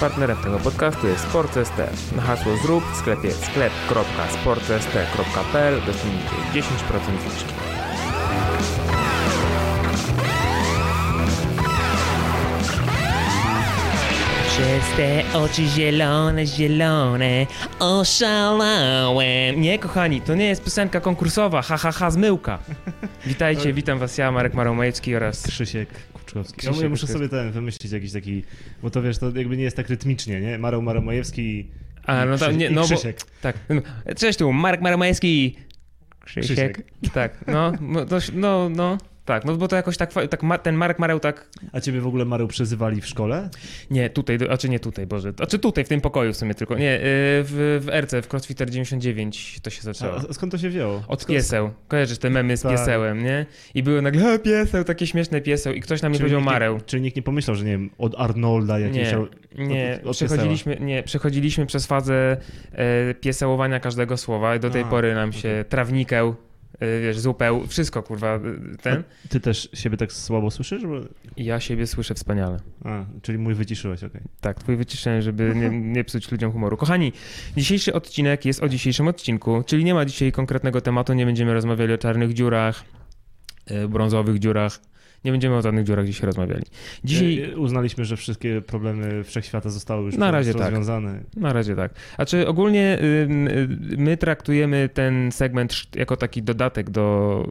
Partnerem tego podcastu jest Sport.st. Na hasło zrób w sklepie sklep.sport.st.pl dostaniecie 10% zniżki. Przez te oczy zielone, zielone oszalałem. Nie, kochani, to nie jest piosenka konkursowa, ha, ha, ha, zmyłka. Witajcie, witam was ja, Marek Maromajewski oraz... Krzysiek Kuczkowski. Krzysiek ja muszę Kuczkowski. sobie ten wymyślić jakiś taki, bo to wiesz, to jakby nie jest tak rytmicznie, nie? Marą Maromajewski i, A, no i, nie, i no bo... Krzysiek. Tak. no, Cześć tu, Marek Maromajewski. Krzysiek. Krzysiek. Tak, no, no, no, no, tak, no bo to jakoś tak, tak ma, ten Marek Mareł tak, A ciebie w ogóle Mareł przyzywali w szkole? nie, tutaj, a czy nie tutaj, Boże, a czy tutaj, w tym pokoju w sumie tylko, nie, yy, w, w RC, w CrossFitter 99 to się zaczęło. A, skąd to się wzięło? Od Skąd- pieseł. Kojarzysz te memy z Tak. piesełem, nie? I były nagle, "A, pieseł, takie śmieszne pieseł i ktoś na mnie Czyli powiedział Mareł. Czyli nikt nie pomyślał, że nie wiem, od Arnolda jakiegoś... Nie, od- nie, od- od przechodziliśmy, nie, przechodziliśmy przez fazę e, piesełowania każdego słowa i do tej A, pory nam się trawnikeł, e, wiesz, zupeł, wszystko kurwa, e, ten. Ty też siebie tak słabo słyszysz? Bo... Ja siebie słyszę wspaniale. A, czyli mój wyciszyłeś, okej. Tak, twój wyciszenie, żeby nie, nie psuć ludziom humoru. Kochani, dzisiejszy odcinek jest o dzisiejszym odcinku, czyli nie ma dzisiaj konkretnego tematu, nie będziemy rozmawiali o czarnych dziurach, e, brązowych dziurach, nie będziemy o żadnych dziurach dzisiaj rozmawiali. Dzisiaj... E, Uznaliśmy, że wszystkie problemy wszechświata zostały już Na razie tak. rozwiązane. Na razie tak. A czy ogólnie y, my traktujemy ten segment jako taki dodatek do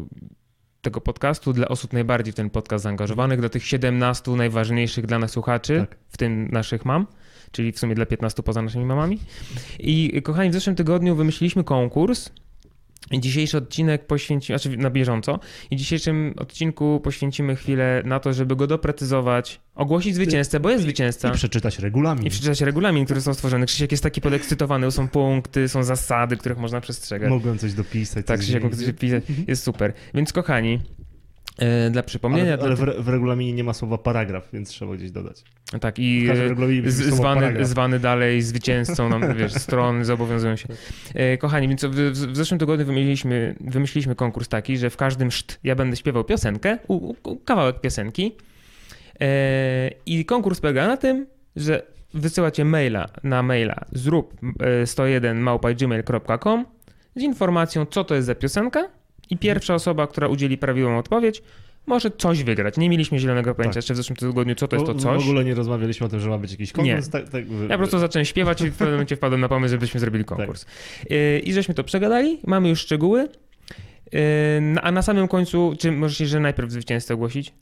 tego podcastu dla osób najbardziej w ten podcast zaangażowanych, dla tych 17 najważniejszych dla nas słuchaczy, Tak. w tym naszych mam, czyli w sumie dla 15 poza naszymi mamami. I kochani, w zeszłym tygodniu wymyśliliśmy konkurs. Dzisiejszy odcinek poświęcimy, znaczy na bieżąco, i w dzisiejszym odcinku poświęcimy chwilę na to, żeby go doprecyzować, ogłosić zwycięzcę, bo jest zwycięzca. I przeczytać regulamin. I przeczytać regulamin, który są stworzone. Krzysiek jest taki podekscytowany, są punkty, są zasady, których można przestrzegać. Mogłem coś dopisać. tak, Krzysiek mógł coś pisać. Jest super. Więc kochani, dla przypomnienia... Ale, ale w, w regulaminie nie ma słowa paragraf, więc trzeba gdzieś dodać. tak, i e, z, zwany, zwany dalej zwycięzcą nam, wiesz, strony zobowiązują się. E, Kochani, więc w, w, zeszłym tygodniu wymyśliliśmy, wymyśliliśmy konkurs taki, że w każdym szt ja będę śpiewał piosenkę, u, u, kawałek piosenki e, i konkurs polega na tym, że wysyłacie maila na maila zrób e, 101 małpa.gmail.com z informacją, co to jest za piosenka i pierwsza osoba, która udzieli prawidłową odpowiedź, może coś wygrać. Nie mieliśmy zielonego pojęcia Tak. jeszcze w zeszłym tygodniu, co to jest to coś. W ogóle nie rozmawialiśmy o tym, że ma być jakiś konkurs. Tak, tak, Ja po prostu zacząłem śpiewać i w pewnym momencie wpadłem na pomysł, żebyśmy zrobili konkurs. Yy, I żeśmy to przegadali, mamy już szczegóły. Na- A na samym końcu, czy możecie, że najpierw zwycięzcę ogłosić?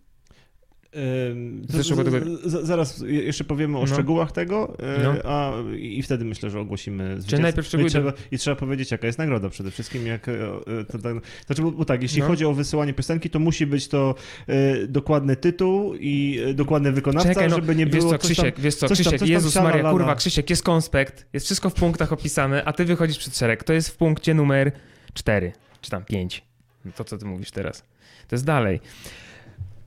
Zaraz jeszcze powiemy o No. szczegółach tego, y, No. a i wtedy myślę, że ogłosimy zwycięzcę. najpierw No i, szczegóły- trzeba, I trzeba powiedzieć, jaka jest nagroda przede wszystkim. Jak, y, y, to, tak- znaczy, bo, bo tak, jeśli No. chodzi o wysyłanie piosenki, to musi być to y, dokładny tytuł i dokładny wykonawca, Czekaj, no, żeby nie wiesz było co, coś tam- Krzysiek, wiesz co, tam- Krzysiek, tam Jezus Maria, lala. kurwa, Krzysiek, jest konspekt, jest wszystko w punktach opisane, a ty wychodzisz przed szereg. To jest w punkcie numer 4, czy tam 5. To, co ty mówisz teraz. To jest dalej.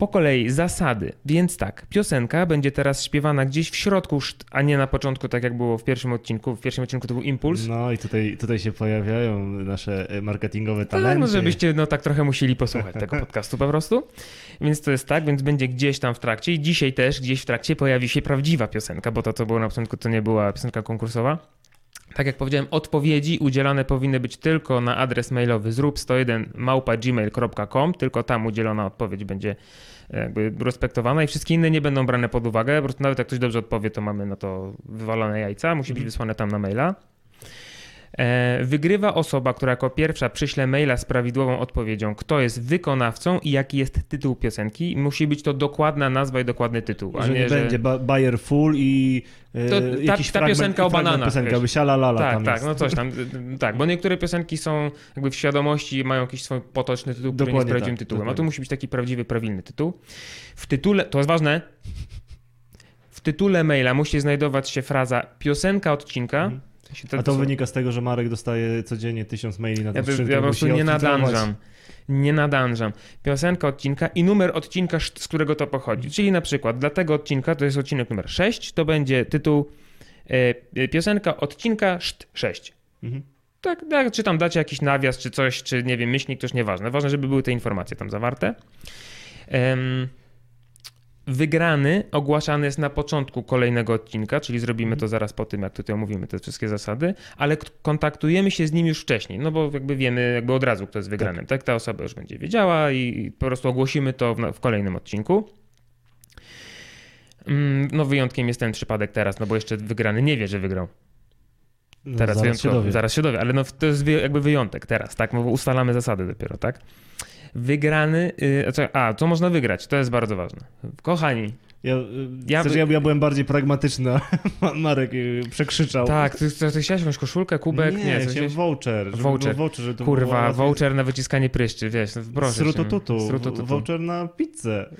Po kolei zasady. Więc tak, piosenka będzie teraz śpiewana gdzieś w środku, a nie na początku, tak jak było w pierwszym odcinku. W pierwszym odcinku to był impuls. No i tutaj, tutaj się pojawiają nasze y, marketingowe Tak, talenty. no żebyście no tak trochę musieli posłuchać tego podcastu po prostu. Więc to jest tak, więc będzie gdzieś tam w trakcie i dzisiaj też gdzieś w trakcie pojawi się prawdziwa piosenka, bo to co było na początku to nie była piosenka konkursowa. Tak jak powiedziałem, odpowiedzi udzielane powinny być tylko na adres mailowy zrób 101 małpa gmail.com, tylko tam udzielona odpowiedź będzie e, jakby respektowana i wszystkie inne nie będą brane pod uwagę. Po prostu nawet jak ktoś dobrze odpowie, to mamy na to wywalone jajca, musi być Mhm. wysłane tam na maila. E, Wygrywa osoba, która jako pierwsza przyśle maila z prawidłową odpowiedzią, kto jest wykonawcą i jaki jest tytuł piosenki. Musi być to dokładna nazwa i dokładny tytuł, a że nie, nie, że... będzie ba- Bayer Full i y, To ta- jakiś ta fragment, piosenka o bananach, Piosenka, wiesz. by siala lala Tak, tak, jest. no coś tam. Tak, bo niektóre piosenki są jakby w świadomości mają jakiś swój potoczny tytuł, który nie jest Dokładnie prawdziwym tak, tytułem. A tu dokładnie. musi być taki prawdziwy, prawilny tytuł. W tytule, to jest ważne, w tytule maila musi znajdować się fraza piosenka odcinka. Mhm. A to wynika z tego, że Marek dostaje codziennie tysiąc maili na Ja, to, skrzynkę. ja po prostu nie nadążam. Nie nadążam. Piosenka odcinka i numer odcinka, z którego to pochodzi. Czyli na przykład dla tego odcinka, to jest odcinek numer 6, to będzie tytuł e, piosenka odcinka szt 6. Mhm. Tak, tak, czy tam dacie jakiś nawias, czy coś, czy nie wiem, myślnik, to już nieważne. Ważne, żeby były te informacje tam zawarte. Em, Wygrany ogłaszany jest na początku kolejnego odcinka, czyli zrobimy to zaraz po tym, jak tutaj omówimy te wszystkie zasady, ale kontaktujemy się z nim już wcześniej, no bo jakby wiemy jakby od razu, kto jest wygranym, tak? Ta osoba już będzie wiedziała i po prostu ogłosimy to w, w kolejnym odcinku. Mm, No wyjątkiem jest ten przypadek teraz, no bo jeszcze wygrany nie wie, że wygrał. No, Teraz zaraz się dowie. zaraz się dowie, ale no to jest jakby wyjątek teraz, tak? No bo ustalamy zasady dopiero, tak? Wygrany, yy, a co można wygrać? To jest bardzo ważne. Kochani, Ja, Ja ja, ja, ja byłem bardziej pragmatyczny, Marek y, przekrzyczał. tak, ty, ty, ty chciałeś jakąś koszulkę, kubek? nie, Nie, chciałem voucher. Voucher. Voucher żeby to Kurwa, łatwiej- voucher na wyciskanie pryszczy, wiesz, no proszę. cię. Srutotutu. Srutotutu. Voucher na pizzę.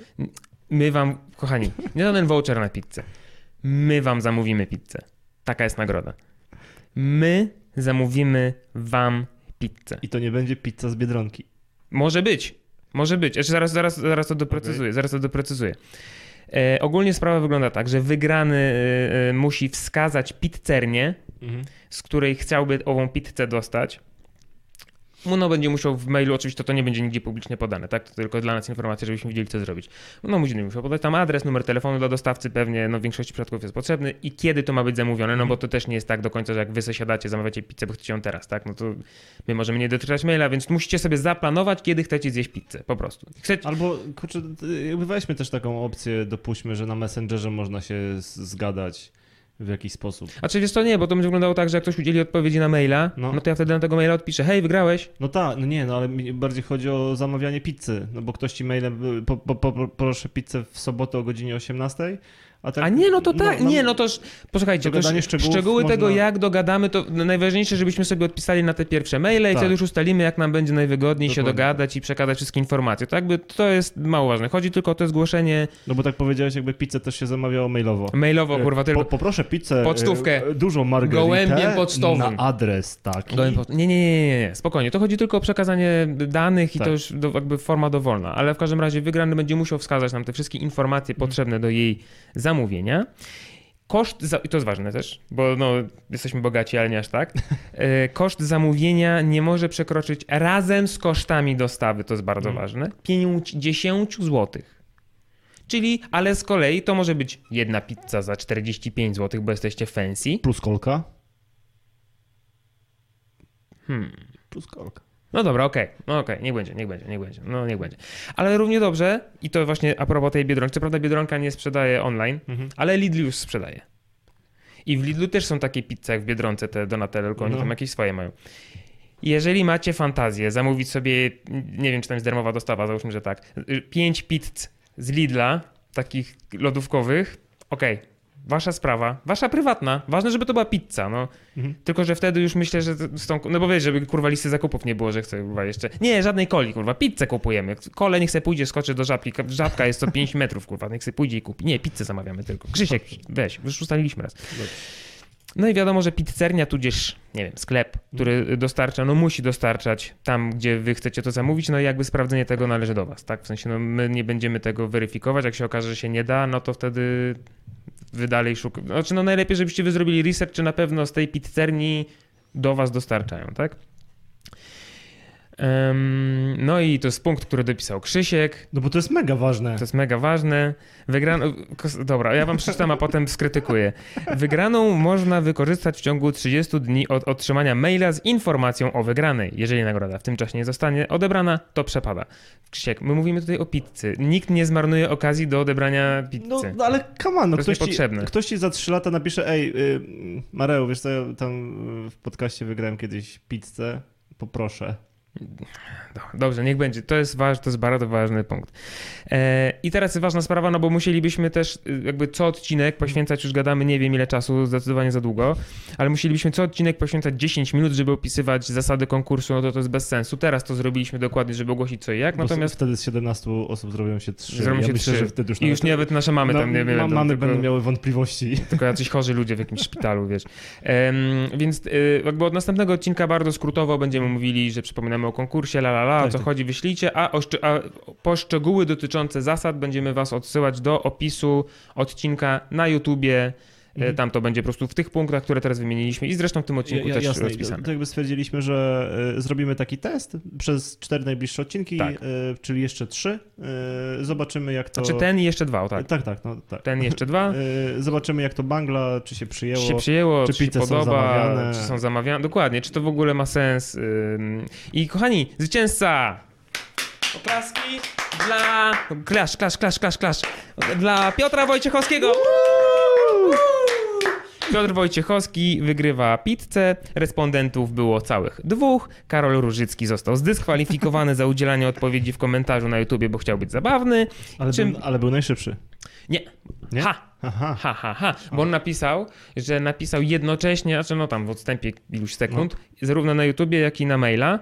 My wam, kochani, nie żaden voucher na pizzę. My wam zamówimy pizzę. Taka jest nagroda. My zamówimy wam pizzę. I to nie będzie pizza z Biedronki. Może być. Może być. Jeszcze zaraz, zaraz, zaraz to doprecyzuję. Zaraz to doprecyzuję. E, ogólnie sprawa wygląda tak, że wygrany e, e, musi wskazać pizzernię, z której chciałby ową pizzę dostać. No będzie musiał w mailu, oczywiście to nie będzie nigdzie publicznie podane, tak? To tylko dla nas informacja, żebyśmy wiedzieli, co zrobić. No musi musiał podać tam adres, numer telefonu dla dostawcy pewnie, no w większości przypadków jest potrzebny i kiedy to ma być zamówione, no bo to też nie jest tak do końca, że jak wy siadacie, zamawiacie pizzę, bo chcecie ją teraz, tak? No to my możemy nie dotyczyć maila, więc musicie sobie zaplanować, kiedy chcecie zjeść pizzę, po prostu. Chcecie... Albo, kurczę, weźmy też taką opcję, dopuśćmy, że na Messengerze można się zgadać w jakiś sposób. A czy wiesz to nie, bo to będzie wyglądało tak, że jak ktoś udzieli odpowiedzi na maila, no, No. to ja wtedy na tego maila odpiszę, hej, wygrałeś, No tak, no nie, no ale bardziej chodzi o zamawianie pizzy, no bo ktoś ci mailem, y, po, po, po, proszę pizzę w sobotę o godzinie 18, a tak... A nie, no to tak, nie, no to posłuchajcie, to szczegółów szczegóły tego, można- jak dogadamy, to najważniejsze, żebyśmy sobie odpisali na te pierwsze maile i Tak. wtedy już ustalimy, jak nam będzie najwygodniej się Dokładnie dogadać i przekazać wszystkie informacje. To jakby to jest mało ważne. Chodzi tylko o to zgłoszenie No bo tak powiedziałeś, jakby pizzę też się zamawiało mailowo. mailowo, kurwa, E, tylko... Po, poproszę pizzę, Pocztówkę. e, dużą margaritę Gołębiem pocztowym. na adres po- Nie, nie, nie, nie, nie, spokojnie. To chodzi tylko o przekazanie danych i Tak. to już do, jakby forma dowolna, ale w każdym razie wygrany będzie musiał wskazać nam te wszystkie informacje Mhm. potrzebne do jej zamówienia. Koszt, za, i to jest ważne też, bo no, jesteśmy bogaci, ale nie aż tak. E, Koszt zamówienia nie może przekroczyć razem z kosztami dostawy, to jest bardzo Mhm. ważne, 50 zł. Czyli, ale z kolei to może być jedna pizza za 45 zł, bo jesteście fancy. Plus kolka. Hmm. Plus kolka. No dobra, okej, no okej, niech będzie, niech będzie, niech będzie, no niech będzie. Ale równie dobrze, i to właśnie a propos tej Biedronki, co prawda Biedronka nie sprzedaje online, Mhm. ale Lidl już sprzedaje. I w Lidlu też są takie pizze jak w Biedronce, te Donatelle, tylko oni No. tam jakieś swoje mają. Jeżeli macie fantazję, zamówić sobie, nie wiem czy tam jest darmowa dostawa, załóżmy, że tak, pięć pizz z Lidla, takich lodówkowych, okej, wasza sprawa, wasza prywatna, ważne, żeby to była pizza, no. Mhm. Tylko, że wtedy już myślę, że z tą, no bo wiesz, żeby kurwa listy zakupów nie było, że chcę kurwa jeszcze, nie, żadnej coli, kurwa, pizzę kupujemy, kole niech se pójdzie, skoczy do żabki, żabka jest to 5 metrów, kurwa, niech se pójdzie i kupi, nie, pizzę zamawiamy tylko, Krzysiek, weź, już ustaliliśmy raz. No i wiadomo, że pizzernia, tudzież, nie wiem, sklep, który dostarcza, no musi dostarczać tam, gdzie wy chcecie to zamówić, no i jakby sprawdzenie tego należy do was, tak? W sensie, no my nie będziemy tego weryfikować, jak się okaże, że się nie da, no to wtedy wy dalej szukacie. Znaczy, no najlepiej, żebyście wy zrobili research, czy na pewno z tej pizzerni do was dostarczają, tak? No i to jest punkt, który dopisał Krzysiek. No bo to jest mega ważne. To jest mega ważne. Wygrano... Dobra, ja wam przeczytam, a potem skrytykuję. Wygraną można wykorzystać w ciągu 30 dni od otrzymania maila z informacją o wygranej. Jeżeli nagroda w tym czasie nie zostanie odebrana, to przepada. Krzysiek, my mówimy tutaj o pizzy. Nikt nie zmarnuje okazji do odebrania pizzy. No, no ale come on, no ktoś, ci, ktoś ci za 3 lata napisze, ej, y, Mareu, wiesz co, ja tam w podcaście wygrałem kiedyś pizzę, poproszę. Do- Dobrze, niech będzie. To jest ważne, to jest bardzo ważny punkt. E, I teraz ważna sprawa, no bo musielibyśmy też y, jakby co odcinek poświęcać, już gadamy nie wiem ile czasu, zdecydowanie za długo, ale musielibyśmy co odcinek poświęcać 10 minut, żeby opisywać zasady konkursu, no to to jest bez sensu. Teraz to zrobiliśmy dokładnie, żeby ogłosić co i jak, Natomiast natomiast wtedy z 17 osób zrobią się 3. Zrobią ja się myślę, trzy. że wtedy już i już nawet nasze mamy tam nie ma, wiem. Mamy tylko... będą miały wątpliwości. tylko jacyś chorzy ludzie w jakimś szpitalu, wiesz. Em, więc y, jakby od następnego odcinka bardzo skrótowo będziemy mówili, że przypominamy o konkursie, la la la, o Tak, co tak. chodzi, wyślijcie, a, o, szcz- a po szczegóły dotyczące zasad będziemy was odsyłać do opisu odcinka na YouTubie Mhm. Tam to będzie po prostu w tych punktach, które teraz wymieniliśmy i zresztą w tym odcinku ja, też jasne. rozpisane. To jakby stwierdziliśmy, że y, zrobimy taki test przez cztery najbliższe odcinki, tak. y, czyli jeszcze trzy. Zobaczymy jak to... Znaczy ten i jeszcze dwa, tak? Tak, tak. No, tak. Ten i jeszcze dwa. zobaczymy jak to bangla, czy się przyjęło. Czy się przyjęło, czy, czy się podoba, czy są zamawiane. Dokładnie, czy to w ogóle ma sens. I kochani, zwycięzca! Oklaski dla... Klasz, klasz, klasz, klasz, klasz. Dla Piotra Wojciechowskiego! Piotr Wojciechowski wygrywa pizzę. Respondentów było całych dwóch. Karol Różycki został zdyskwalifikowany za udzielanie odpowiedzi w komentarzu na YouTubie, bo chciał być zabawny. Ale, Czym... był, ale był najszybszy. Nie. Nie? Ha. Aha. Ha, ha, ha. Bo on napisał, że napisał jednocześnie, znaczy no tam w odstępie iluś sekund, no. zarówno na YouTubie, jak i na maila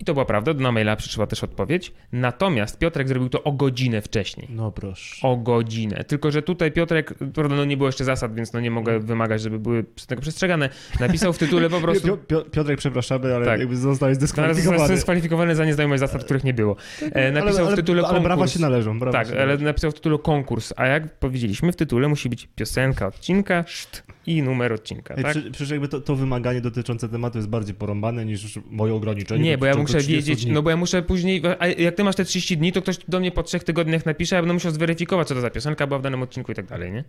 i to była prawda, na maila przyszła też odpowiedź. Natomiast Piotrek zrobił to o godzinę wcześniej. No proszę. O godzinę. Tylko, że tutaj Piotrek, no nie było jeszcze zasad, więc no nie mogę mm. wymagać, żeby były tego przestrzegane. Napisał w tytule po prostu... Piotrek, przepraszamy, ale tak. jakby zostałeś zdyskwalifikowany. Został zdyskwalifikowany za nieznajomość zasad, których nie było. E, napisał ale, w tytule ale, ale brawa się należą. Brawa tak, ale należą. napisał w tytule konkurs, a jak powiedzieliśmy, w tytule musi być piosenka odcinka, szt, i numer odcinka. Tak? Przecież jakby to, to, wymaganie dotyczące tematu jest bardziej porąbane niż moje ograniczenie. Nie, bo ja muszę wiedzieć, dni. no bo ja muszę później, a jak ty masz te 30 dni, to ktoś do mnie po trzech tygodniach napisze, ja będę musiał zweryfikować, co to za piosenka była w danym odcinku i tak dalej, nie?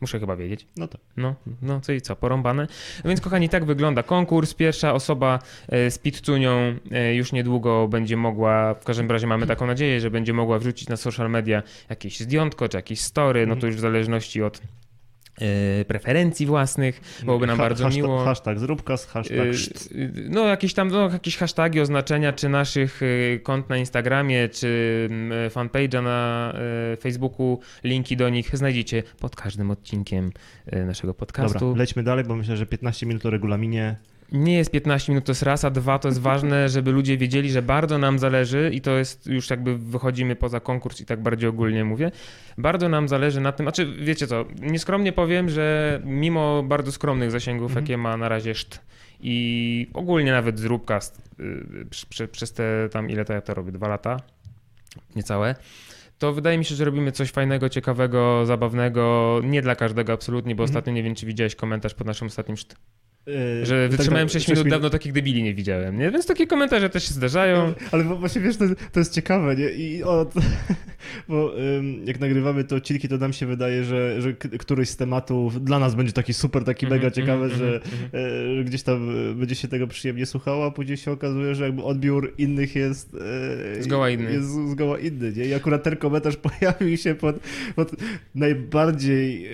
Muszę chyba wiedzieć. No tak. No, no co i co, porąbane. No więc kochani, tak wygląda konkurs. Pierwsza osoba e, z pizzunią e, już niedługo będzie mogła, w każdym razie mamy taką nadzieję, że będzie mogła wrzucić na social media jakieś zdjątko czy jakieś story, no to już w zależności od preferencji własnych, byłoby nam ha, bardzo hashtag, miło. Hashtag zróbkas, hashtag e, No jakieś tam, no, jakieś hasztagi, oznaczenia, czy naszych kont na Instagramie, czy fanpage'a na Facebooku, linki do nich znajdziecie pod każdym odcinkiem naszego podcastu. Dobra, lećmy dalej, bo myślę, że 15 minut o regulaminie nie jest 15 minut, to jest raz, a dwa to jest ważne, żeby ludzie wiedzieli, że bardzo nam zależy i to jest już jakby wychodzimy poza konkurs i tak bardziej ogólnie mówię. Bardzo nam zależy na tym, znaczy wiecie co, nieskromnie powiem, że mimo bardzo skromnych zasięgów, mhm. jakie ma na razie szt i ogólnie nawet zróbcast yy, przez te tam ile to ja to robię, dwa lata, niecałe, to wydaje mi się, że robimy coś fajnego, ciekawego, zabawnego, nie dla każdego absolutnie, bo mhm. ostatnio nie wiem, czy widziałeś komentarz pod naszym ostatnim szt Yy, że tak wytrzymałem tak, 6 minut, minut, dawno takich debili nie widziałem, nie? Więc takie komentarze też się zdarzają. Ale właśnie wiesz, to, to jest ciekawe, nie? I o, bo jak nagrywamy te odcinki, to nam się wydaje, że, że któryś z tematów dla nas będzie taki super, taki mm -hmm, mega ciekawy, mm że, mm gdzieś tam e, będzie się tego przyjemnie słuchało, a później się okazuje, że jakby odbiór innych jest e, zgoła inny. Jest zgoła inny, nie? I akurat ten komentarz pojawił się pod, pod najbardziej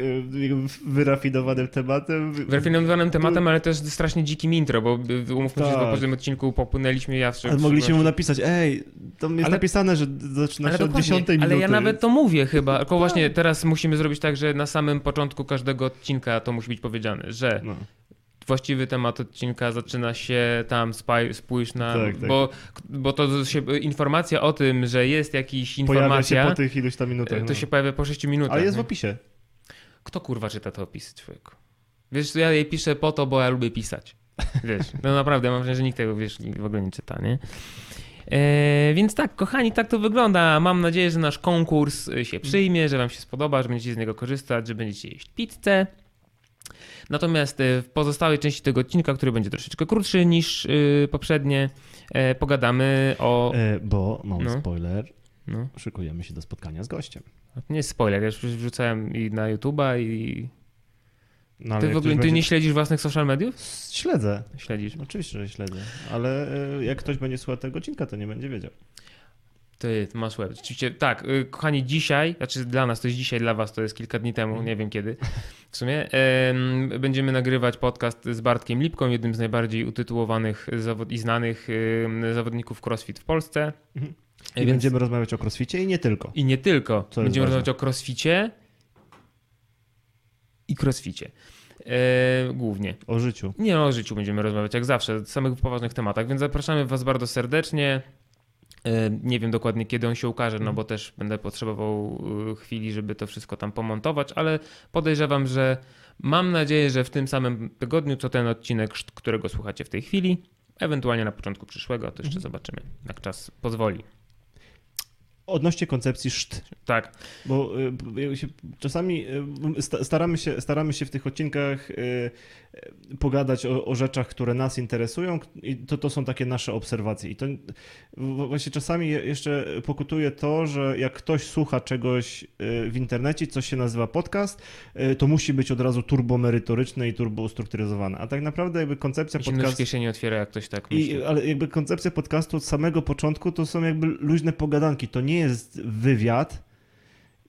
wyrafinowanym tematem. Wyrafinowanym tematem, ale też strasznie dzikim intro, bo umówmy tak. się, że po każdym odcinku popłynęliśmy jasno. Ale mogliśmy mu napisać, ej, to jest ale, napisane, że zaczyna się od 10 minuty. Ale ja nawet to mówię chyba, tylko tak. właśnie teraz musimy zrobić tak, że na samym początku każdego odcinka to musi być powiedziane, że no właściwy temat odcinka zaczyna się tam, spójrz na. Tak, tak. Bo, bo to się, informacja o tym, że jest jakiś informacja. Pojawia się po tych iluś tam minutach. To no. się pojawia po 6 minutach. Ale jest w opisie. Kto kurwa czyta te opisy, człowieku? Wiesz, ja jej piszę po to, bo ja lubię pisać. Wiesz, no naprawdę, mam wrażenie, że nikt tego wiesz, w ogóle nie czyta, nie? E, więc tak, kochani, tak to wygląda. Mam nadzieję, że nasz konkurs się przyjmie, że Wam się spodoba, że będziecie z niego korzystać, że będziecie jeść pizzę. Natomiast e, w pozostałej części tego odcinka, który będzie troszeczkę krótszy niż e, poprzednie, e, pogadamy o. E, bo mam no. spoiler. No. Szykujemy się do spotkania z gościem. Nie jest spoiler, ja już wrzucałem i na YouTube'a i no, ty w ogóle ty będzie... nie śledzisz własnych social mediów? Śledzę. Śledzisz? Oczywiście, że śledzę. Ale e, jak ktoś będzie słuchał tego odcinka, to nie będzie wiedział. Ty, masz łeb. Rzeczywiście, tak, y, kochani, dzisiaj, znaczy dla nas to jest dzisiaj, dla was to jest kilka dni temu, nie wiem kiedy w sumie, będziemy nagrywać podcast z Bartkiem Lipką, jednym z najbardziej utytułowanych i znanych zawodników crossfit w Polsce. Mhm. I Więc... będziemy rozmawiać o crossficie i nie tylko. I nie tylko. Co będziemy rozmawiać o crossficie i crossficie. E, głównie. O życiu. Nie, o życiu będziemy rozmawiać, jak zawsze, o samych poważnych tematach, więc zapraszamy Was bardzo serdecznie. E, nie wiem dokładnie kiedy on się ukaże, no mhm. bo też będę potrzebował e, chwili, żeby to wszystko tam pomontować, ale podejrzewam, że mam nadzieję, że w tym samym tygodniu, co ten odcinek, którego słuchacie w tej chwili, ewentualnie na początku przyszłego, to jeszcze mhm. zobaczymy, jak czas pozwoli. Odnośnie koncepcji szt. Tak. Bo y, się, czasami y, staramy się, staramy się w tych odcinkach y, pogadać o, o, rzeczach, które nas interesują i to, to są takie nasze obserwacje. I to właśnie czasami jeszcze pokutuje to, że jak ktoś słucha czegoś w internecie, coś się nazywa podcast, to musi być od razu turbo merytoryczne i turbo ustrukturyzowane. A tak naprawdę jakby koncepcja podcastu... się nie otwiera, jak ktoś tak myśli. I, ale jakby koncepcja podcastu od samego początku to są jakby luźne pogadanki. To nie jest wywiad,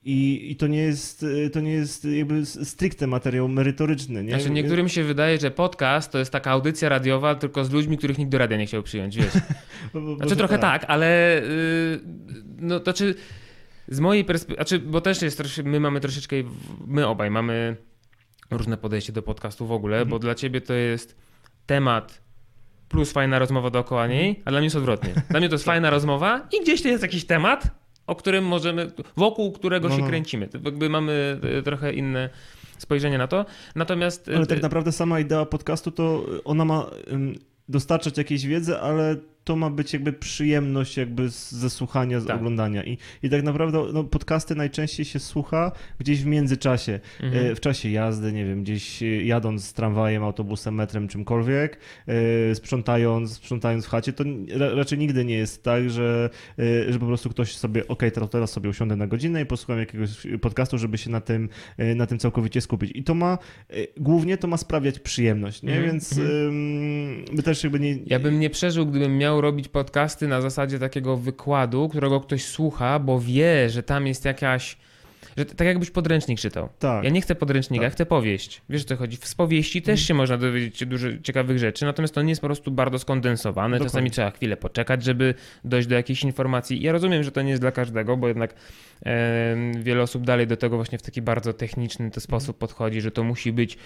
i, I, to nie jest, to nie jest jakby stricte materiał merytoryczny. Nie? Znaczy niektórym się wydaje, że podcast to jest taka audycja radiowa tylko z ludźmi, których nikt do radia nie chciał przyjąć, wiesz. bo, bo, znaczy trochę tak, tak ale yy, no to czy z mojej perspektywy, znaczy, bo też jest trosze, my mamy troszeczkę, my obaj mamy różne podejście do podcastu w ogóle, mhm. bo dla ciebie to jest temat plus fajna rozmowa dookoła niej, mhm. a dla mnie jest odwrotnie. Dla mnie to jest fajna rozmowa i gdzieś to jest jakiś temat, o którym możemy, wokół którego no, się no. kręcimy. Jakby mamy e, trochę inne spojrzenie na to. Natomiast. Ale tak e, naprawdę sama idea podcastu to ona ma dostarczać jakiejś wiedzy, ale to ma być jakby przyjemność jakby ze słuchania, z tak. oglądania. I, I tak naprawdę no, podcasty najczęściej się słucha gdzieś w międzyczasie. Mhm. E, w czasie jazdy, nie wiem, gdzieś jadąc tramwajem, autobusem, metrem, czymkolwiek, e, sprzątając, sprzątając w chacie, to raczej nigdy nie jest tak, że, e, że po prostu ktoś sobie, ok, teraz, teraz sobie usiądę na godzinę i posłucham jakiegoś podcastu, żeby się na tym, na tym całkowicie skupić. I to ma, głównie to ma sprawiać przyjemność, nie? Mhm. Więc mhm. my też jakby nie... Ja bym nie przeżył, gdybym miał robić podcasty na zasadzie takiego wykładu, którego ktoś słucha, bo wie, że tam jest jakaś że tak jakbyś podręcznik czytał. Tak. Ja nie chcę podręcznika, tak. ja chcę powieść. Wiesz o co chodzi? W powieści też mm. się można dowiedzieć dużo ciekawych rzeczy, natomiast to nie jest po prostu bardzo skondensowane. Dokładnie. Czasami trzeba chwilę poczekać, żeby dojść do jakiejś informacji. Ja rozumiem, że to nie jest dla każdego, bo jednak e, wiele osób dalej do tego właśnie w taki bardzo techniczny to sposób podchodzi, że to musi być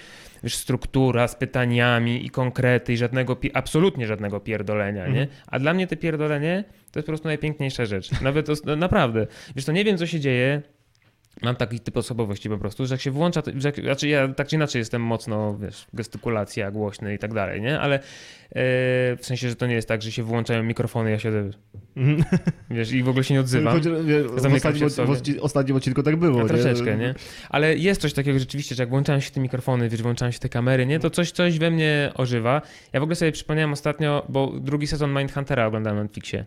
wiesz, struktura z pytaniami i konkrety i żadnego, absolutnie żadnego pierdolenia, mm. nie? Mhm. A dla mnie te pierdolenie to jest po prostu najpiękniejsza rzecz. Nawet to, no, naprawdę. Wiesz, to nie wiem, co się dzieje, Mam taki typ osobowości po prostu, że jak się włącza, że znaczy ja tak czy inaczej jestem mocno, wiesz, gestykulacja, głośny i tak dalej, nie? Ale e, w sensie, że to nie jest tak, że się włączają mikrofony, ja siedzę, mm. wiesz, i w ogóle się nie odzywam. w, ostatnim, w ostatnim odcinku tak było. Ja, troszeczkę, nie? Ale jest coś takiego rzeczywiście, że jak włączają się te mikrofony, wiesz, włączają się te kamery, nie? To coś, coś we mnie ożywa. Ja w ogóle sobie przypomniałem ostatnio, bo drugi sezon Mindhuntera oglądałem na Netflixie.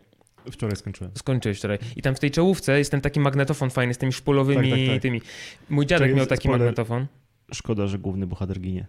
Wczoraj skończyłem. Skończyłeś wczoraj. I tam w tej czołówce jest ten taki magnetofon fajny z tymi szpulowymi tak, tak, tak. tymi. Mój dziadek miał taki spoiler. magnetofon. Szkoda, że główny bohater ginie.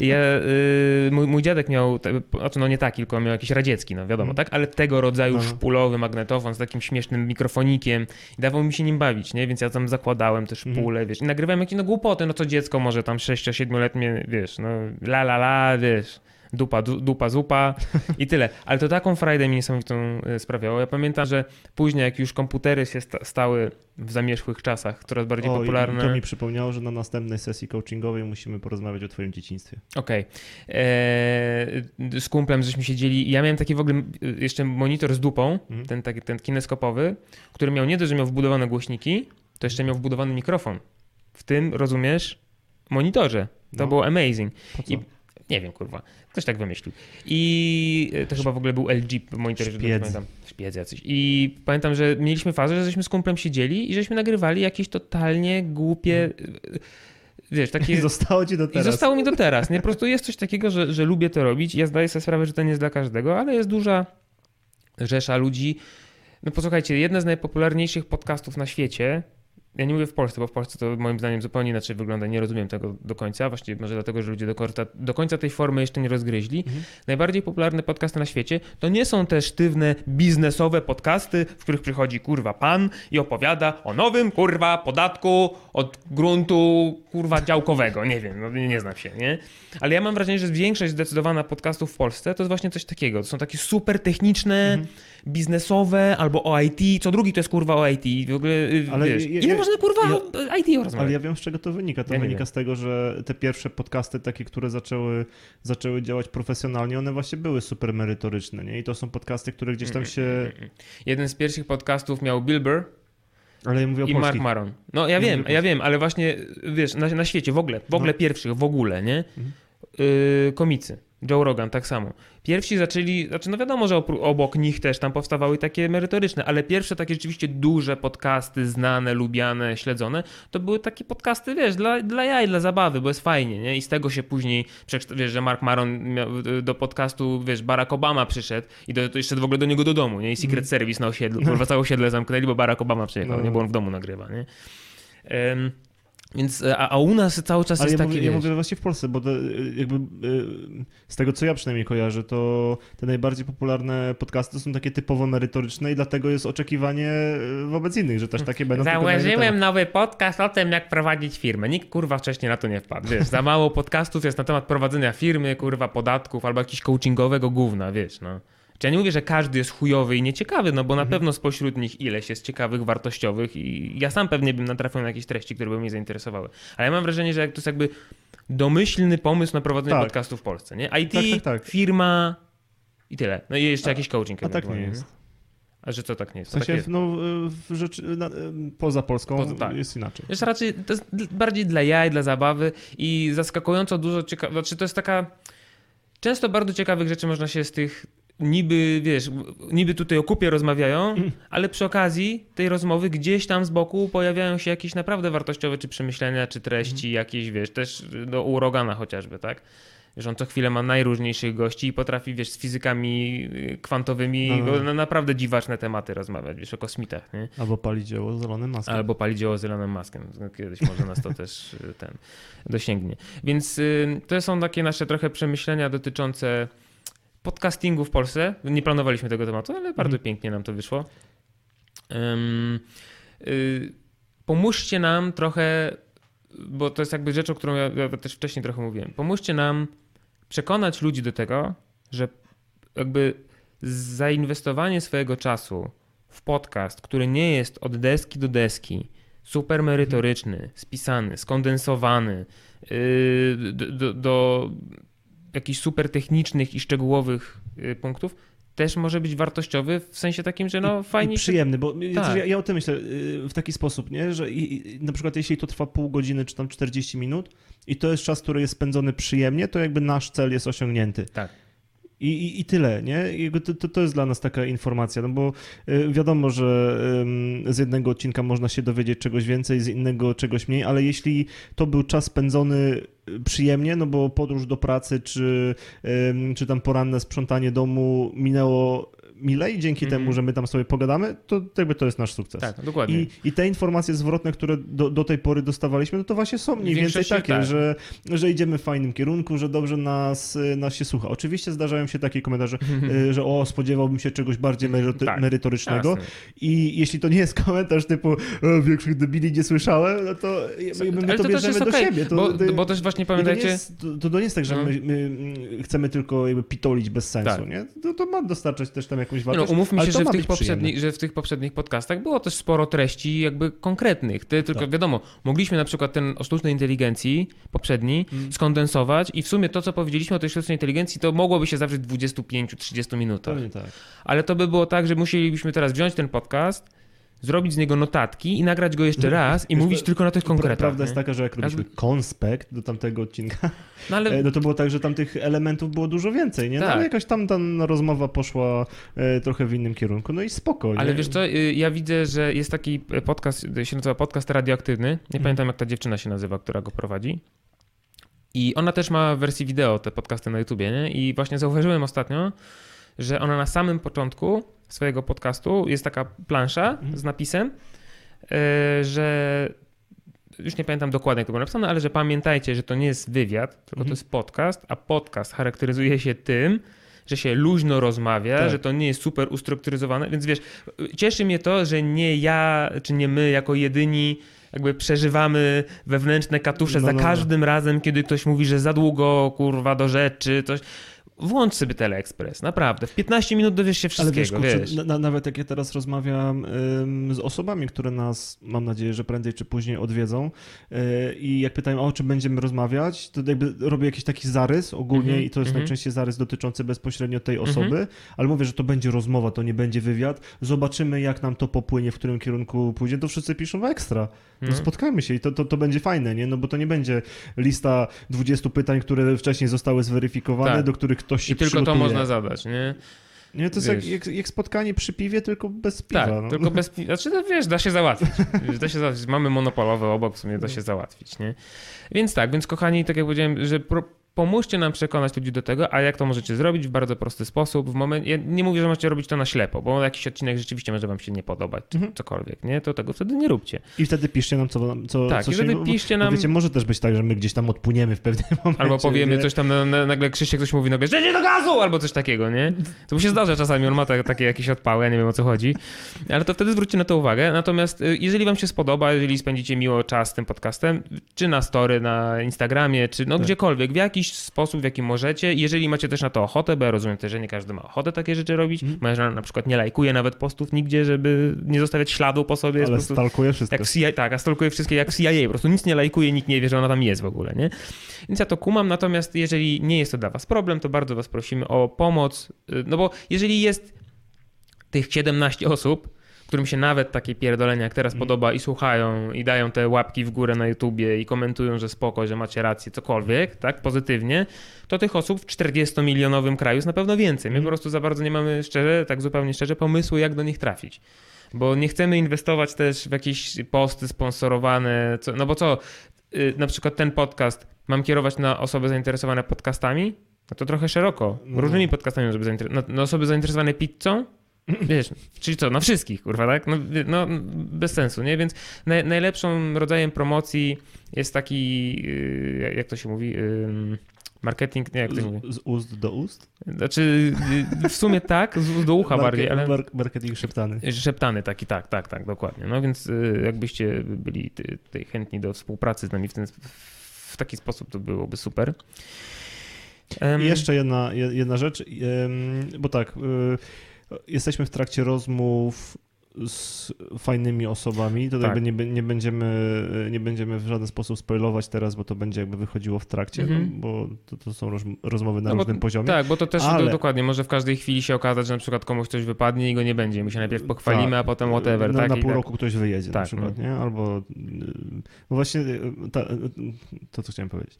Ja, y, mój, mój, dziadek miał, znaczy no nie taki, tylko miał jakiś radziecki, no wiadomo, mm. tak? Ale tego rodzaju no. szpulowy magnetofon z takim śmiesznym mikrofonikiem i dawał mi się nim bawić, nie? Więc ja tam zakładałem te mhm. szpule, mm. wiesz, i nagrywałem jakieś no głupoty, no co dziecko może tam 6-7-letnie, wiesz, no la la la, wiesz dupa, dupa, zupa i tyle. Ale to taką frajdę mi niesamowitą e, sprawiało. Ja pamiętam, że później jak już komputery się stały w zamierzchłych czasach coraz bardziej o, popularne. To mi przypomniało, że na następnej sesji coachingowej musimy porozmawiać o twoim dzieciństwie. Okej. Okay. Eee, z kumplem żeśmy siedzieli ja miałem taki w ogóle jeszcze monitor z dupą, mhm. ten, taki, ten kineskopowy, który miał nie dość, że miał wbudowane głośniki, to jeszcze miał wbudowany mikrofon. W tym, rozumiesz, monitorze. To no. było amazing. I nie wiem, kurwa. Ktoś tak wymyślił. I e, to chyba w ogóle był LG monitor, że pamiętam. Jacyś. I pamiętam, że mieliśmy fazę, że żeśmy z kumplem siedzieli i żeśmy nagrywali jakieś totalnie głupie... Hmm. Wiesz, takie... I zostało ci do teraz. I zostało mi do teraz. Nie? Po prostu jest coś takiego, że, że lubię to robić. Ja zdaję sobie sprawę, że to nie jest dla każdego, ale jest duża rzesza ludzi. No posłuchajcie, jedne z najpopularniejszych podcastów na świecie ja nie mówię w Polsce, bo w Polsce to moim zdaniem zupełnie inaczej wygląda. Nie rozumiem tego do końca. Właściwie może dlatego, że ludzie do końca, do końca tej formy jeszcze nie rozgryźli. Mhm. Najbardziej popularne podcasty na świecie to nie są te sztywne, biznesowe podcasty, w których przychodzi kurwa pan i opowiada o nowym kurwa podatku od gruntu kurwa działkowego. Nie wiem, no, nie, nie znam się, nie? Ale ja mam wrażenie, że większość zdecydowana podcastów w Polsce to jest właśnie coś takiego. To są takie super techniczne. Mhm biznesowe albo o IT, co drugi to jest kurwa o IT. W ogóle, y, ale wiesz, ile ja, można kurwa ja, o IT rozmawiać? Ale ja wiem z czego to wynika. To ja wynika z tego, że te pierwsze podcasty takie, które zaczęły, zaczęły działać profesjonalnie, one właśnie były super merytoryczne, nie? I to są podcasty, które gdzieś tam się... Mm, mm, mm, Jeden z pierwszych podcastów miał Bill Burr, ale ja mówię o I Mark Maron. No ja wiem, ja wiem, ale właśnie wiesz, na, na świecie w ogóle, w ogóle no. pierwszych, w ogóle, nie? Mhm. Yy, komicy Joe Rogan tak samo. Pierwsi zaczęli, znaczy no wiadomo, że obok nich też tam powstawały takie merytoryczne, ale pierwsze takie rzeczywiście duże podcasty, znane, lubiane, śledzone, to były takie podcasty, wiesz, dla, dla jaj, dla zabawy, bo jest fajnie, nie? I z tego się później, wiesz, że Mark Maron miał, do podcastu, wiesz, Barack Obama przyszedł i do, to jeszcze w ogóle do niego do domu, nie? I Secret mm. Service na osiedlu, kurwa całe osiedle zamknęli, bo Barack Obama przyjechał, no. nie? Bo on w domu nagrywa, nie? Um, więc, a, a, u nas cały czas Ale jest ja taki... Mówię, ja mówię właśnie w Polsce, bo to, jakby z tego, co ja przynajmniej kojarzę, to te najbardziej popularne podcasty to są takie typowo merytoryczne i dlatego jest oczekiwanie wobec innych, że też takie będą. Założyłem nowy podcast o tym, jak prowadzić firmę. Nikt, kurwa, wcześniej na to nie wpadł, wiesz. Za mało podcastów jest na temat prowadzenia firmy, kurwa, podatków albo jakiegoś coachingowego gówna, wiesz, no. Ja nie mówię, że każdy jest chujowy i nieciekawy, no bo na mhm. pewno spośród nich ileś jest ciekawych, wartościowych i ja sam pewnie bym natrafił na jakieś treści, które by mnie zainteresowały. Ale ja mam wrażenie, że to jest jakby domyślny pomysł na prowadzenie tak. podcastu w Polsce, nie? IT, tak, tak, tak. firma i tyle. No i jeszcze a, jakiś coaching. A tak nie jest. A że co tak nie jest? W sensie, tak jest? no, w na, poza Polską poza, tak. jest inaczej. Jest raczej, to jest bardziej dla jaj, dla zabawy i zaskakująco dużo ciekawych, znaczy to jest taka, często bardzo ciekawych rzeczy można się z tych niby, wiesz, niby tutaj o kupie rozmawiają, mm. ale przy okazji tej rozmowy gdzieś tam z boku pojawiają się jakieś naprawdę wartościowe czy przemyślenia, czy treści mm. jakieś, wiesz, też do urogana chociażby, tak? Wiesz, on co chwilę ma najróżniejszych gości i potrafi, wiesz, z fizykami y, kwantowymi no. na naprawdę dziwaczne tematy rozmawiać, wiesz, o kosmitach, nie? Albo pali dzieło z Elonem Muskiem. Albo pali dzieło z Elonem Muskiem. Kiedyś może nas to też y, ten dosięgnie. Więc y, to są takie nasze trochę przemyślenia dotyczące podcastingu w Polsce. Nie planowaliśmy tego tematu, ale bardzo mhm. pięknie nam to wyszło. Um, y, pomóżcie nam trochę, bo to jest jakby rzecz, o którą ja, ja też wcześniej trochę mówiłem. Pomóżcie nam przekonać ludzi do tego, że jakby zainwestowanie swojego czasu w podcast, który nie jest od deski do deski, super merytoryczny, spisany, skondensowany, yy, do, do, jakichś super technicznych i szczegółowych y, punktów, też może być wartościowy w sensie takim, że no fajnie. I przyjemny, bo tak. ja, ja, o tym myślę y, w taki sposób, nie? że i, i, na przykład jeśli to trwa pół godziny czy tam 40 minut i to jest czas, który jest spędzony przyjemnie, to jakby nasz cel jest osiągnięty. Tak. I, i, I, tyle, nie? To, to, to, jest dla nas taka informacja, no bo y, wiadomo, że z jednego odcinka można się dowiedzieć czegoś więcej, z innego czegoś mniej, ale jeśli to był czas spędzony przyjemnie, no bo podróż do pracy czy, czy tam poranne sprzątanie domu minęło milej dzięki mm -hmm. temu, że my tam sobie pogadamy, to jakby to jest nasz sukces. Tak, dokładnie. I, i te informacje zwrotne, które do, do tej pory dostawaliśmy, no to właśnie są mniej więcej takie, tak. że, że idziemy w fajnym kierunku, że dobrze nas, nas się słucha. Oczywiście zdarzają się takie komentarze, y, że o, spodziewałbym się czegoś bardziej merytory tak, merytorycznego jasne. i jeśli to nie jest komentarz typu większych debili nie słyszałem, no to my Ale to, to bierzemy do okay, siebie. To, bo, to, bo też właśnie pamiętajcie... To, jest, to, nie jest tak, że no. my, my, chcemy tylko jakby pitolić bez sensu, tak. nie? To, to ma dostarczać też tam jakąś wartość. No, umówmy się, że w, tych poprzednich, że w tych poprzednich podcastach było też sporo treści jakby konkretnych. Ty, tylko tak. wiadomo, mogliśmy na przykład ten o sztucznej inteligencji poprzedni hmm. skondensować i w sumie to, co powiedzieliśmy o tej sztucznej inteligencji, to mogłoby się zawrzeć w 25-30 minutach. Tak. Ale to by było tak, że musielibyśmy teraz wziąć ten podcast, zrobić z niego notatki i nagrać go jeszcze raz i Wiesz, mówić tylko na tych konkretach. Prawda nie? jest taka, że jak robiliśmy konspekt do tamtego odcinka, no, ale... E, no to było tak, że tam tych elementów było dużo więcej, nie? No, tak. ale jakaś tam, tam rozmowa poszła e, trochę w innym kierunku, no i spokojnie. Ale wiesz co, y, ja widzę, że jest taki podcast, się nazywa podcast radioaktywny, nie hmm. pamiętam jak ta dziewczyna się nazywa, która go prowadzi. I ona też ma w wersji wideo te podcasty na YouTubie, nie? I właśnie zauważyłem ostatnio, że ona na samym początku swojego podcastu jest taka plansza mhm. z napisem, e, że już nie pamiętam dokładnie, jak to było napisane, ale że pamiętajcie, że to nie jest wywiad, tylko mhm. to jest podcast, a podcast charakteryzuje się tym, że się luźno rozmawia, tak. że to nie jest super ustrukturyzowane, więc wiesz, cieszy mnie to, że nie ja, czy nie my jako jedyni jakby przeżywamy wewnętrzne katusze no, za no. no. każdym razem, kiedy ktoś mówi, że za długo, kurwa, do rzeczy, coś włącz sobie teleekspres, naprawdę. W 15 minut dowiesz się wszystkiego, Ale wiesz, kurczę, wiesz. na- Na, nawet jak ja teraz rozmawiam ym, z osobami, które nas, mam nadzieję, że prędzej czy później odwiedzą yy, i jak pytają, o czym będziemy rozmawiać, to jakby robię jakiś taki zarys ogólnie Mhm, i to jest mhm. najczęściej zarys dotyczący bezpośrednio tej Mhm. osoby, ale mówię, że to będzie rozmowa, to nie będzie wywiad. Zobaczymy, jak nam to popłynie, w którym kierunku pójdzie. To wszyscy piszą w ekstra. No, No. spotkajmy się i to, to, to będzie fajne, nie? No bo to nie będzie lista 20 pytań, które wcześniej zostały zweryfikowane, Tak. do których ktoś się I tylko to można zadać, nie? Nie, to jest jak, jak, jak spotkanie przy piwie, tylko bez piwa. Tak, no. tylko bez pi- Znaczy, no wiesz, da się załatwić. Wiesz, Da się załatwić. Mamy monopolowe obok, w sumie da się załatwić, nie? Więc tak, więc kochani, tak jak powiedziałem, że pro, pomóżcie nam przekonać ludzi do tego, a jak to możecie zrobić w bardzo prosty sposób. W moment, ja nie mówię, że możecie robić to na ślepo, bo jakiś odcinek rzeczywiście może wam się nie podobać, czy Mhm. cokolwiek, nie? To tego wtedy nie róbcie. I wtedy piszcie nam, co, co, Tak, co i wtedy bo- piszcie bo nam- Wiecie, może też być tak, że my gdzieś tam odpłyniemy w pewnym momencie. Albo powiemy nie? coś tam, na, na, nagle Krzysiek coś mówi nagle, że nie do gazu! Albo coś takiego, nie? To mu się zdarza czasami, on ma ta, takie jakieś odpały, ja nie wiem o co chodzi. Ale to wtedy zwróćcie na to uwagę. Natomiast y, jeżeli wam się spodoba, jeżeli spędzicie miło czas z tym podcastem, czy na story, na Instagramie, czy no Tak. gdziekolwiek, w jakiś sposób, w jaki możecie, jeżeli macie też na to ochotę, bo ja rozumiem też, że nie każdy ma ochotę takie rzeczy robić, Mhm. moja żona na przykład nie lajkuje nawet postów nigdzie, żeby nie zostawiać śladu po sobie. Ale prostu... stalkuje wszystko. CIA, tak, a stalkuje wszystkie jak CIA, po prostu nic nie lajkuje, nikt nie wie, że ona tam jest w ogóle, nie? Więc ja to kumam, natomiast jeżeli nie jest to dla was problem, to bardzo was prosimy o pomoc, y, no bo jeżeli jest tych 17 osób, którym się nawet takie pierdolenia jak teraz Mhm. podoba i słuchają i dają te łapki w górę na YouTubie i komentują, że spoko, że macie rację, cokolwiek, tak, pozytywnie, to tych osób w 40-milionowym kraju jest na pewno więcej. My Mhm. po prostu za bardzo nie mamy szczerze, tak zupełnie szczerze, pomysłu, jak do nich trafić. Bo nie chcemy inwestować też w jakieś posty sponsorowane, co, no bo co, y, na przykład ten podcast mam kierować na osoby zainteresowane podcastami? No to trochę szeroko. No. Różnymi podcastami, żeby na osoby zainteresowane pizzą? Wiesz, czyli co, na wszystkich, kurwa, tak? No, no bez sensu, nie? Więc naj, najlepszym rodzajem promocji jest taki, yy, jak to się mówi, marketing, nie, jak to się mówi? Z, ust do ust? Znaczy, yy, w sumie tak, z ust do ucha Marke- bardziej, ale... mar- Marketing szeptany. Szeptany taki, tak, tak, tak, dokładnie. No więc y, jakbyście byli tutaj chętni do współpracy z nami w, ten, w taki sposób, to byłoby super. Em, I jeszcze jedna, je- jedna rzecz, bo tak, y, jesteśmy w trakcie rozmów z fajnymi osobami, to Tak. jakby nie, nie, będziemy, nie będziemy w żaden sposób spoilować teraz, bo to będzie jakby wychodziło w trakcie, Mhm. no, bo to, to są roz, rozmowy na No bo- różnym poziomie. Tak, bo to też Ale- do, dokładnie może w każdej chwili się okazać, że na przykład komuś coś wypadnie i go nie będzie. My się najpierw pochwalimy, Tak. a potem whatever. Na, tak, na pół tak. roku ktoś wyjedzie na Tak, przykład, no. nie? Albo y, no właśnie y, ta, y, to, co chciałem powiedzieć.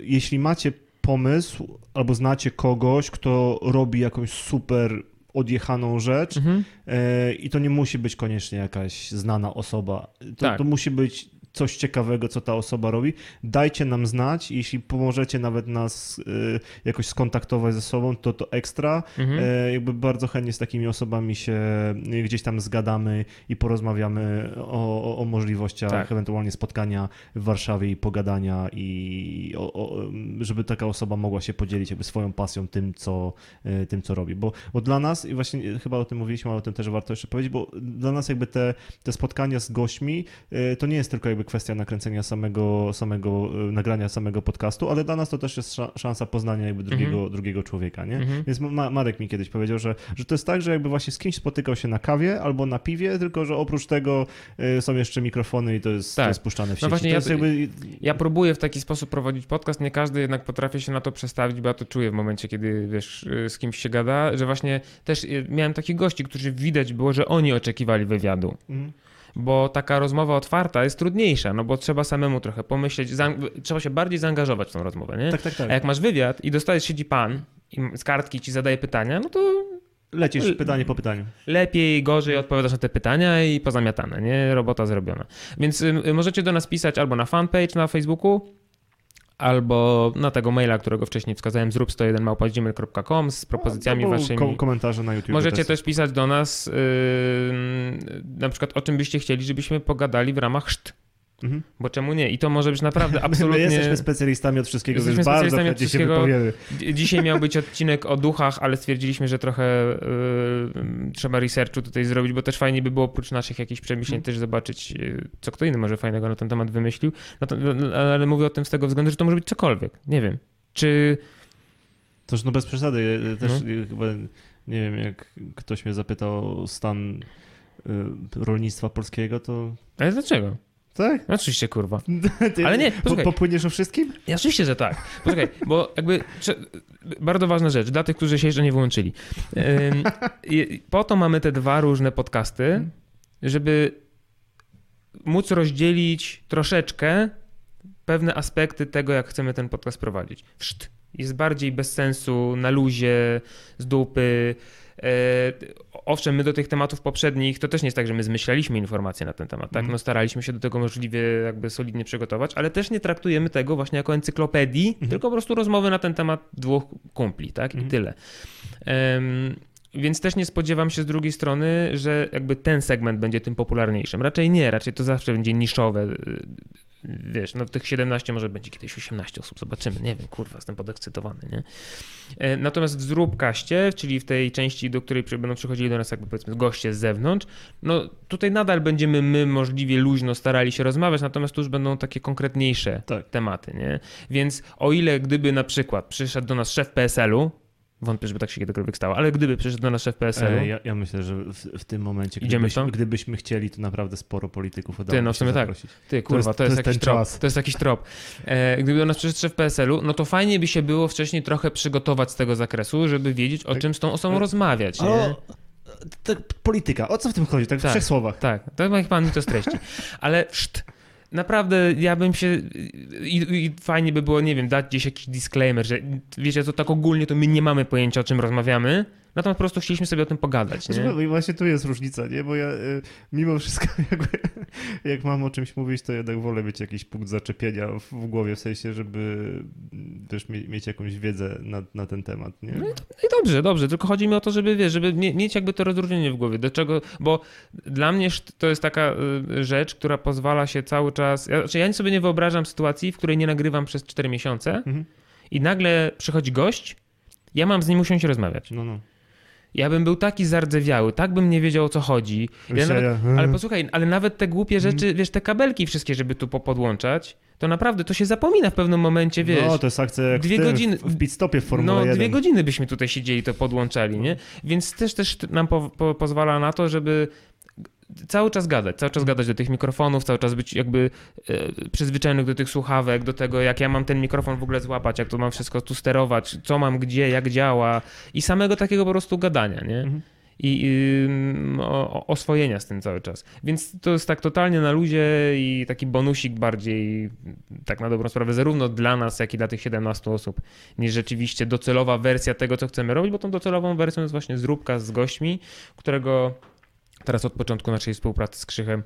Jeśli macie pomysł albo znacie kogoś, kto robi jakąś super odjechaną rzecz Mhm. e, i to nie musi być koniecznie jakaś znana osoba. To, Tak. to musi być coś ciekawego, co ta osoba robi. Dajcie nam znać, jeśli pomożecie nawet nas y, jakoś skontaktować ze sobą, to to ekstra. Mhm. E, jakby bardzo chętnie z takimi osobami się gdzieś tam zgadamy i porozmawiamy o, o, o możliwościach Tak. ewentualnie spotkania w Warszawie i pogadania i o, o, żeby taka osoba mogła się podzielić jakby swoją pasją tym, co, e, tym, co robi. Bo, bo dla nas, i właśnie chyba o tym mówiliśmy, ale o tym też warto jeszcze powiedzieć, bo dla nas jakby te, te spotkania z gośćmi e, to nie jest tylko jakby kwestia nakręcenia samego, samego e, nagrania samego podcastu, ale dla nas to też jest sza- szansa poznania jakby drugiego, drugiego człowieka, nie? Mhm. Więc Ma- Marek mi kiedyś powiedział, że, że to jest tak, że jakby właśnie z kimś spotykał się na kawie albo na piwie, tylko że oprócz tego y, są jeszcze mikrofony i to jest, Tak. to jest puszczane w sieci. No właśnie ja jakby... Ja próbuję w taki sposób prowadzić podcast, nie każdy jednak potrafi się na to przestawić, bo ja to czuję w momencie, kiedy wiesz, y, z kimś się gada, że właśnie też y, miałem takich gości, którzy widać było, że oni oczekiwali wywiadu. Mhm. Bo taka rozmowa otwarta jest trudniejsza, no bo trzeba samemu trochę pomyśleć, trzeba się bardziej zaangażować w tą rozmowę, nie? Tak, tak, tak. A jak masz wywiad i dostajesz, siedzi pan i z kartki ci zadaje pytania, no to Lecisz pytanie po pytaniu. lepiej, gorzej odpowiadasz na te pytania i pozamiatane, nie? Robota zrobiona. Więc y, y, możecie do nas pisać albo na fanpage na Facebooku, albo na tego maila, którego wcześniej wskazałem, zrób 101małpa.gmail.com z propozycjami Albo waszymi. kom- komentarze na YouTube. Możecie też pisać do nas yy, na przykład o czym byście chcieli, żebyśmy pogadali w ramach szt. Mhm. Bo czemu nie? I to może być naprawdę absolutnie... my jesteśmy specjalistami od wszystkiego, Jesteśmy więc bardzo chętnie się wszystkiego. wypowiemy. Dzi- Dzisiaj miał być odcinek o duchach, ale stwierdziliśmy, że trochę yy, trzeba researchu tutaj zrobić, bo też fajnie by było oprócz naszych jakichś przemyśleń Mhm. też zobaczyć, yy, co kto inny może fajnego na ten temat wymyślił. No to, ale mówię o tym z tego względu, że to może być cokolwiek. Nie wiem. Czy Toż no bez przesady, też No. chyba, nie wiem, jak ktoś mnie zapytał o stan e, rolnictwa polskiego, to Ale dlaczego? Tak? No oczywiście, kurwa. Ty Ale nie, po, posłuchaj. popłyniesz o wszystkim? Ja, oczywiście, że tak. Poczekaj, bo jakby bardzo ważna rzecz dla tych, którzy się jeszcze nie wyłączyli. Po to mamy te dwa różne podcasty, żeby móc rozdzielić troszeczkę pewne aspekty tego, jak chcemy ten podcast prowadzić. Wszt. Jest bardziej bez sensu, na luzie, z dupy. E, owszem, my do tych tematów poprzednich, to też nie jest tak, że my zmyślaliśmy informacje na ten temat, tak? Mhm. No staraliśmy się do tego możliwie jakby solidnie przygotować, ale też nie traktujemy tego właśnie jako encyklopedii, tylko po prostu rozmowy na ten temat dwóch kumpli, tak? I Mhm. tyle. Em, więc też nie spodziewam się z drugiej strony, że jakby ten segment będzie tym popularniejszym. Raczej nie, raczej to zawsze będzie niszowe. Wiesz, no tych 17 może będzie kiedyś 18 osób, zobaczymy, nie wiem, kurwa, jestem podekscytowany, nie? E, Natomiast w Zróbkaście, czyli w tej części, do której będą przychodzili do nas jakby powiedzmy goście z zewnątrz, no tutaj nadal będziemy my możliwie luźno starali się rozmawiać, natomiast tu już będą takie konkretniejsze Tak. tematy, nie? Więc o ile gdyby na przykład przyszedł do nas szef PSL-u, wątpię, żeby tak się kiedykolwiek stało, ale gdyby przyszedł do nas szef PSL-u, E, ja, ja myślę, że w, w tym momencie, Idziemy w gdybyśmy, to? chcieli, to naprawdę sporo polityków udało no w sumie tak. Ty, kurwa, to jest, to jest jakiś ten trop. To jest jakiś trop. E, gdyby do nas przyszedł szef PSL-u, no to fajnie by się było wcześniej trochę przygotować z tego zakresu, żeby wiedzieć, o Tak. czym z tą osobą Ale- rozmawiać. O, tak, polityka, o co w tym chodzi? Tak, w Tak. trzech słowach. Tak, to niech pan mi to streści. Ale szt, naprawdę ja bym się. I, I fajnie by było, nie wiem, dać gdzieś jakiś disclaimer, że wiecie, to tak ogólnie to my nie mamy pojęcia, o czym rozmawiamy. Natomiast po prostu chcieliśmy sobie o tym pogadać. Nie? I właśnie tu jest różnica, nie? Bo ja y, mimo wszystko, jakby, jak mam o czymś mówić, to jednak wolę mieć jakiś punkt zaczepienia w, w głowie, w sensie, żeby mm, też mie- mieć jakąś wiedzę na, na ten temat, nie? No i dobrze, dobrze, tylko chodzi mi o to, żeby wiesz, żeby mie- mieć jakby to rozróżnienie w głowie, do czego, bo dla mnie to jest taka y, rzecz, która pozwala się cały czas, ja, znaczy ja sobie nie wyobrażam sytuacji, w której nie nagrywam przez 4 miesiące Mhm. i nagle przychodzi gość, ja mam z nim usiąść i rozmawiać. No, no. Ja bym był taki zardzewiały, tak bym nie wiedział o co chodzi. Ja nawet, ale posłuchaj, ale nawet te głupie rzeczy, wiesz, te kabelki wszystkie, żeby tu popodłączać, to naprawdę to się zapomina w pewnym momencie, wiesz. No, to jest akcja jak dwie w, tym, godziny- w, w pit stopie w Formule No, 1. dwie godziny byśmy tutaj siedzieli, to podłączali, nie? Więc też, też nam po, po, pozwala na to, żeby cały czas gadać, cały czas gadać do tych mikrofonów, cały czas być jakby e, do tych słuchawek, do tego, jak ja mam ten mikrofon w ogóle złapać, jak to mam wszystko tu sterować, co mam gdzie, jak działa i samego takiego po prostu gadania, nie? Mhm. I, i o, o- oswojenia z tym cały czas. Więc to jest tak totalnie na luzie i taki bonusik bardziej, tak na dobrą sprawę, zarówno dla nas, jak i dla tych 17 osób, niż rzeczywiście docelowa wersja tego, co chcemy robić, bo tą docelową wersją jest właśnie zróbka z gośćmi, którego teraz od początku naszej współpracy z Krzychem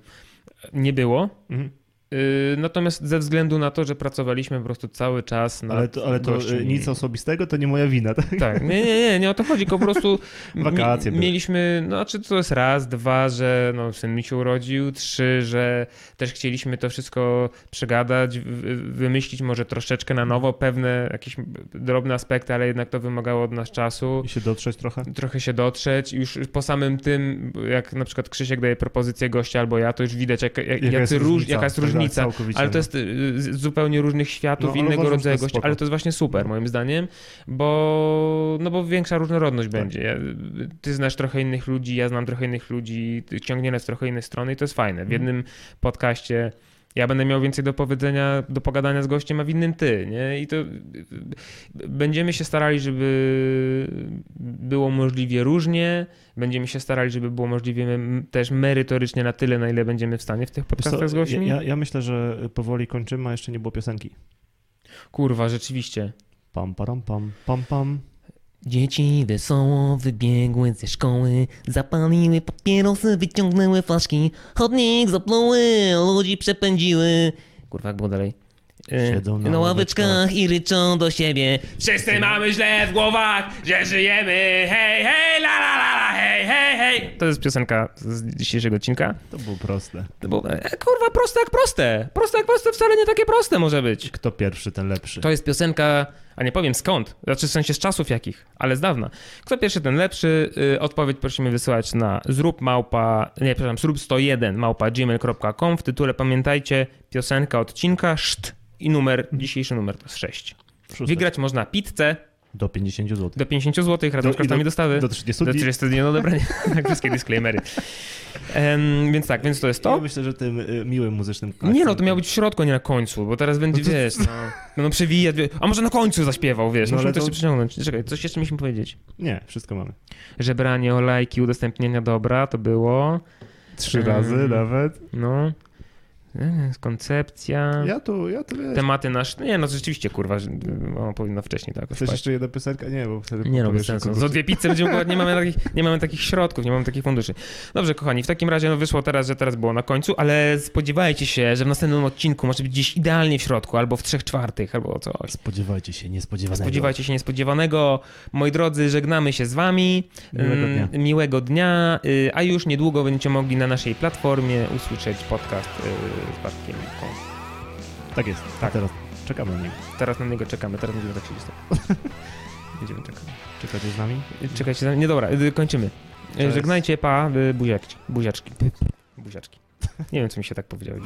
nie było. Mhm. Yy, Natomiast ze względu na to, że pracowaliśmy po prostu cały czas na Ale to, ale to y, nic osobistego, to nie moja wina, tak? tak, nie, nie, nie, nie o to chodzi, tylko po prostu Wakacje mi, mieliśmy, no czy to jest raz, dwa, że no, syn mi się urodził, trzy, że też chcieliśmy to wszystko przegadać, wymyślić może troszeczkę na nowo, pewne jakieś drobne aspekty, ale jednak to wymagało od nas czasu. I się dotrzeć trochę? Trochę się dotrzeć, już po samym tym, jak na przykład Krzysiek daje propozycję gościa albo ja, to już widać, jak, jak, Jaka jacy jest róż, różnica? jaka jest Tak, różnica. całkowicie, Ale to no. jest y, z zupełnie różnych światów, No, innego rodzaju gości, ale to jest właśnie super moim zdaniem, bo, no bo większa różnorodność Tak. będzie. Ja, ty znasz trochę innych ludzi, ja znam trochę innych ludzi, ty ciągnie nas w trochę innej strony i to jest fajne. W Mhm. jednym podcaście ja będę miał więcej do powiedzenia, do pogadania z gościem, a w innym ty, nie? I to będziemy się starali, żeby było możliwie różnie, będziemy się starali, żeby było możliwie też merytorycznie na tyle, na ile będziemy w stanie w tych podcastach z gośćmi. ja, ja myślę, że powoli kończymy, a jeszcze nie było piosenki. Kurwa, rzeczywiście. Pam, param, pam, pam, pam. Dzieci wesoło wybiegły ze szkoły, zapaliły papierosy, wyciągnęły flaszki, chodnik zapluły, ludzi przepędziły. Kurwa, jak było dalej? Siedzą Na ławeczkach i ryczą do siebie. Wszyscy mamy źle w głowach, że żyjemy, hej, hej, la, la, la, la, hej, hej, hej. To jest piosenka z dzisiejszego odcinka. To było proste. To było, e, kurwa, proste jak proste. Proste jak proste, wcale nie takie proste może być. Kto pierwszy, ten lepszy. To jest piosenka, a nie powiem skąd, znaczy w sensie z czasów jakich, ale z dawna. Kto pierwszy, ten lepszy. Y, Odpowiedź prosimy wysyłać na zrób małpa, nie, przepraszam, zrób 101 małpa gmail.com. W tytule pamiętajcie piosenka odcinka, szt i numer, dzisiejszy numer to jest 6. Szóstek. Wygrać można pizzę Do 50 zł. Do 50 zł razem Do- z kosztami do- dostawy. Do 30 Do dni. 30 dni na odebranie. tak, wszystkie disclaimery. Em, więc tak, więc to jest Ja to. myślę, że tym y, miłym muzycznym Nie no, to akcentem. miało być w środku, nie na końcu, bo teraz będzie, No to- wiesz, no, będą przewijać, wie- a może na końcu zaśpiewał, wiesz, No, musimy ale to jeszcze przyciągnąć. Czekaj, coś jeszcze musimy powiedzieć. Nie, wszystko mamy. Żebranie o lajki, udostępnienia dobra, to było, Trzy Mm. razy nawet. no, koncepcja, Ja tu, ja tu wiesz. tematy nasz, nie no, rzeczywiście, kurwa, że, no, powinno wcześniej tak Chcesz jeszcze jedną piosenkę? Nie, bo wtedy Nie no, bez sensu. kogoś- Za dwie pizze będziemy nie mamy, takich, nie mamy takich środków, nie mamy takich funduszy. Dobrze, kochani, w takim razie no wyszło teraz, że teraz było na końcu, ale spodziewajcie się, że w następnym odcinku może być gdzieś idealnie w środku, albo w trzech czwartych, albo coś. Spodziewajcie się niespodziewanego. Spodziewajcie się niespodziewanego. Moi drodzy, żegnamy się z wami. Miłego Ym, dnia. Miłego dnia. Y, A już niedługo będziecie mogli na naszej platformie usłyszeć podcast y, z Bartkiem. Kąs. Tak jest. Tak. Tak. teraz czekamy na niego. Teraz na niego czekamy, teraz będziemy tak siedzieć. Będziemy czekać. Czekacie z nami? Czekajcie, za- nie dobra, y, kończymy. Y, Cześć. Żegnajcie, pa, y, buziaczki. Buziaczki. Buziaczki. Nie wiem, co mi się tak powiedziałeś.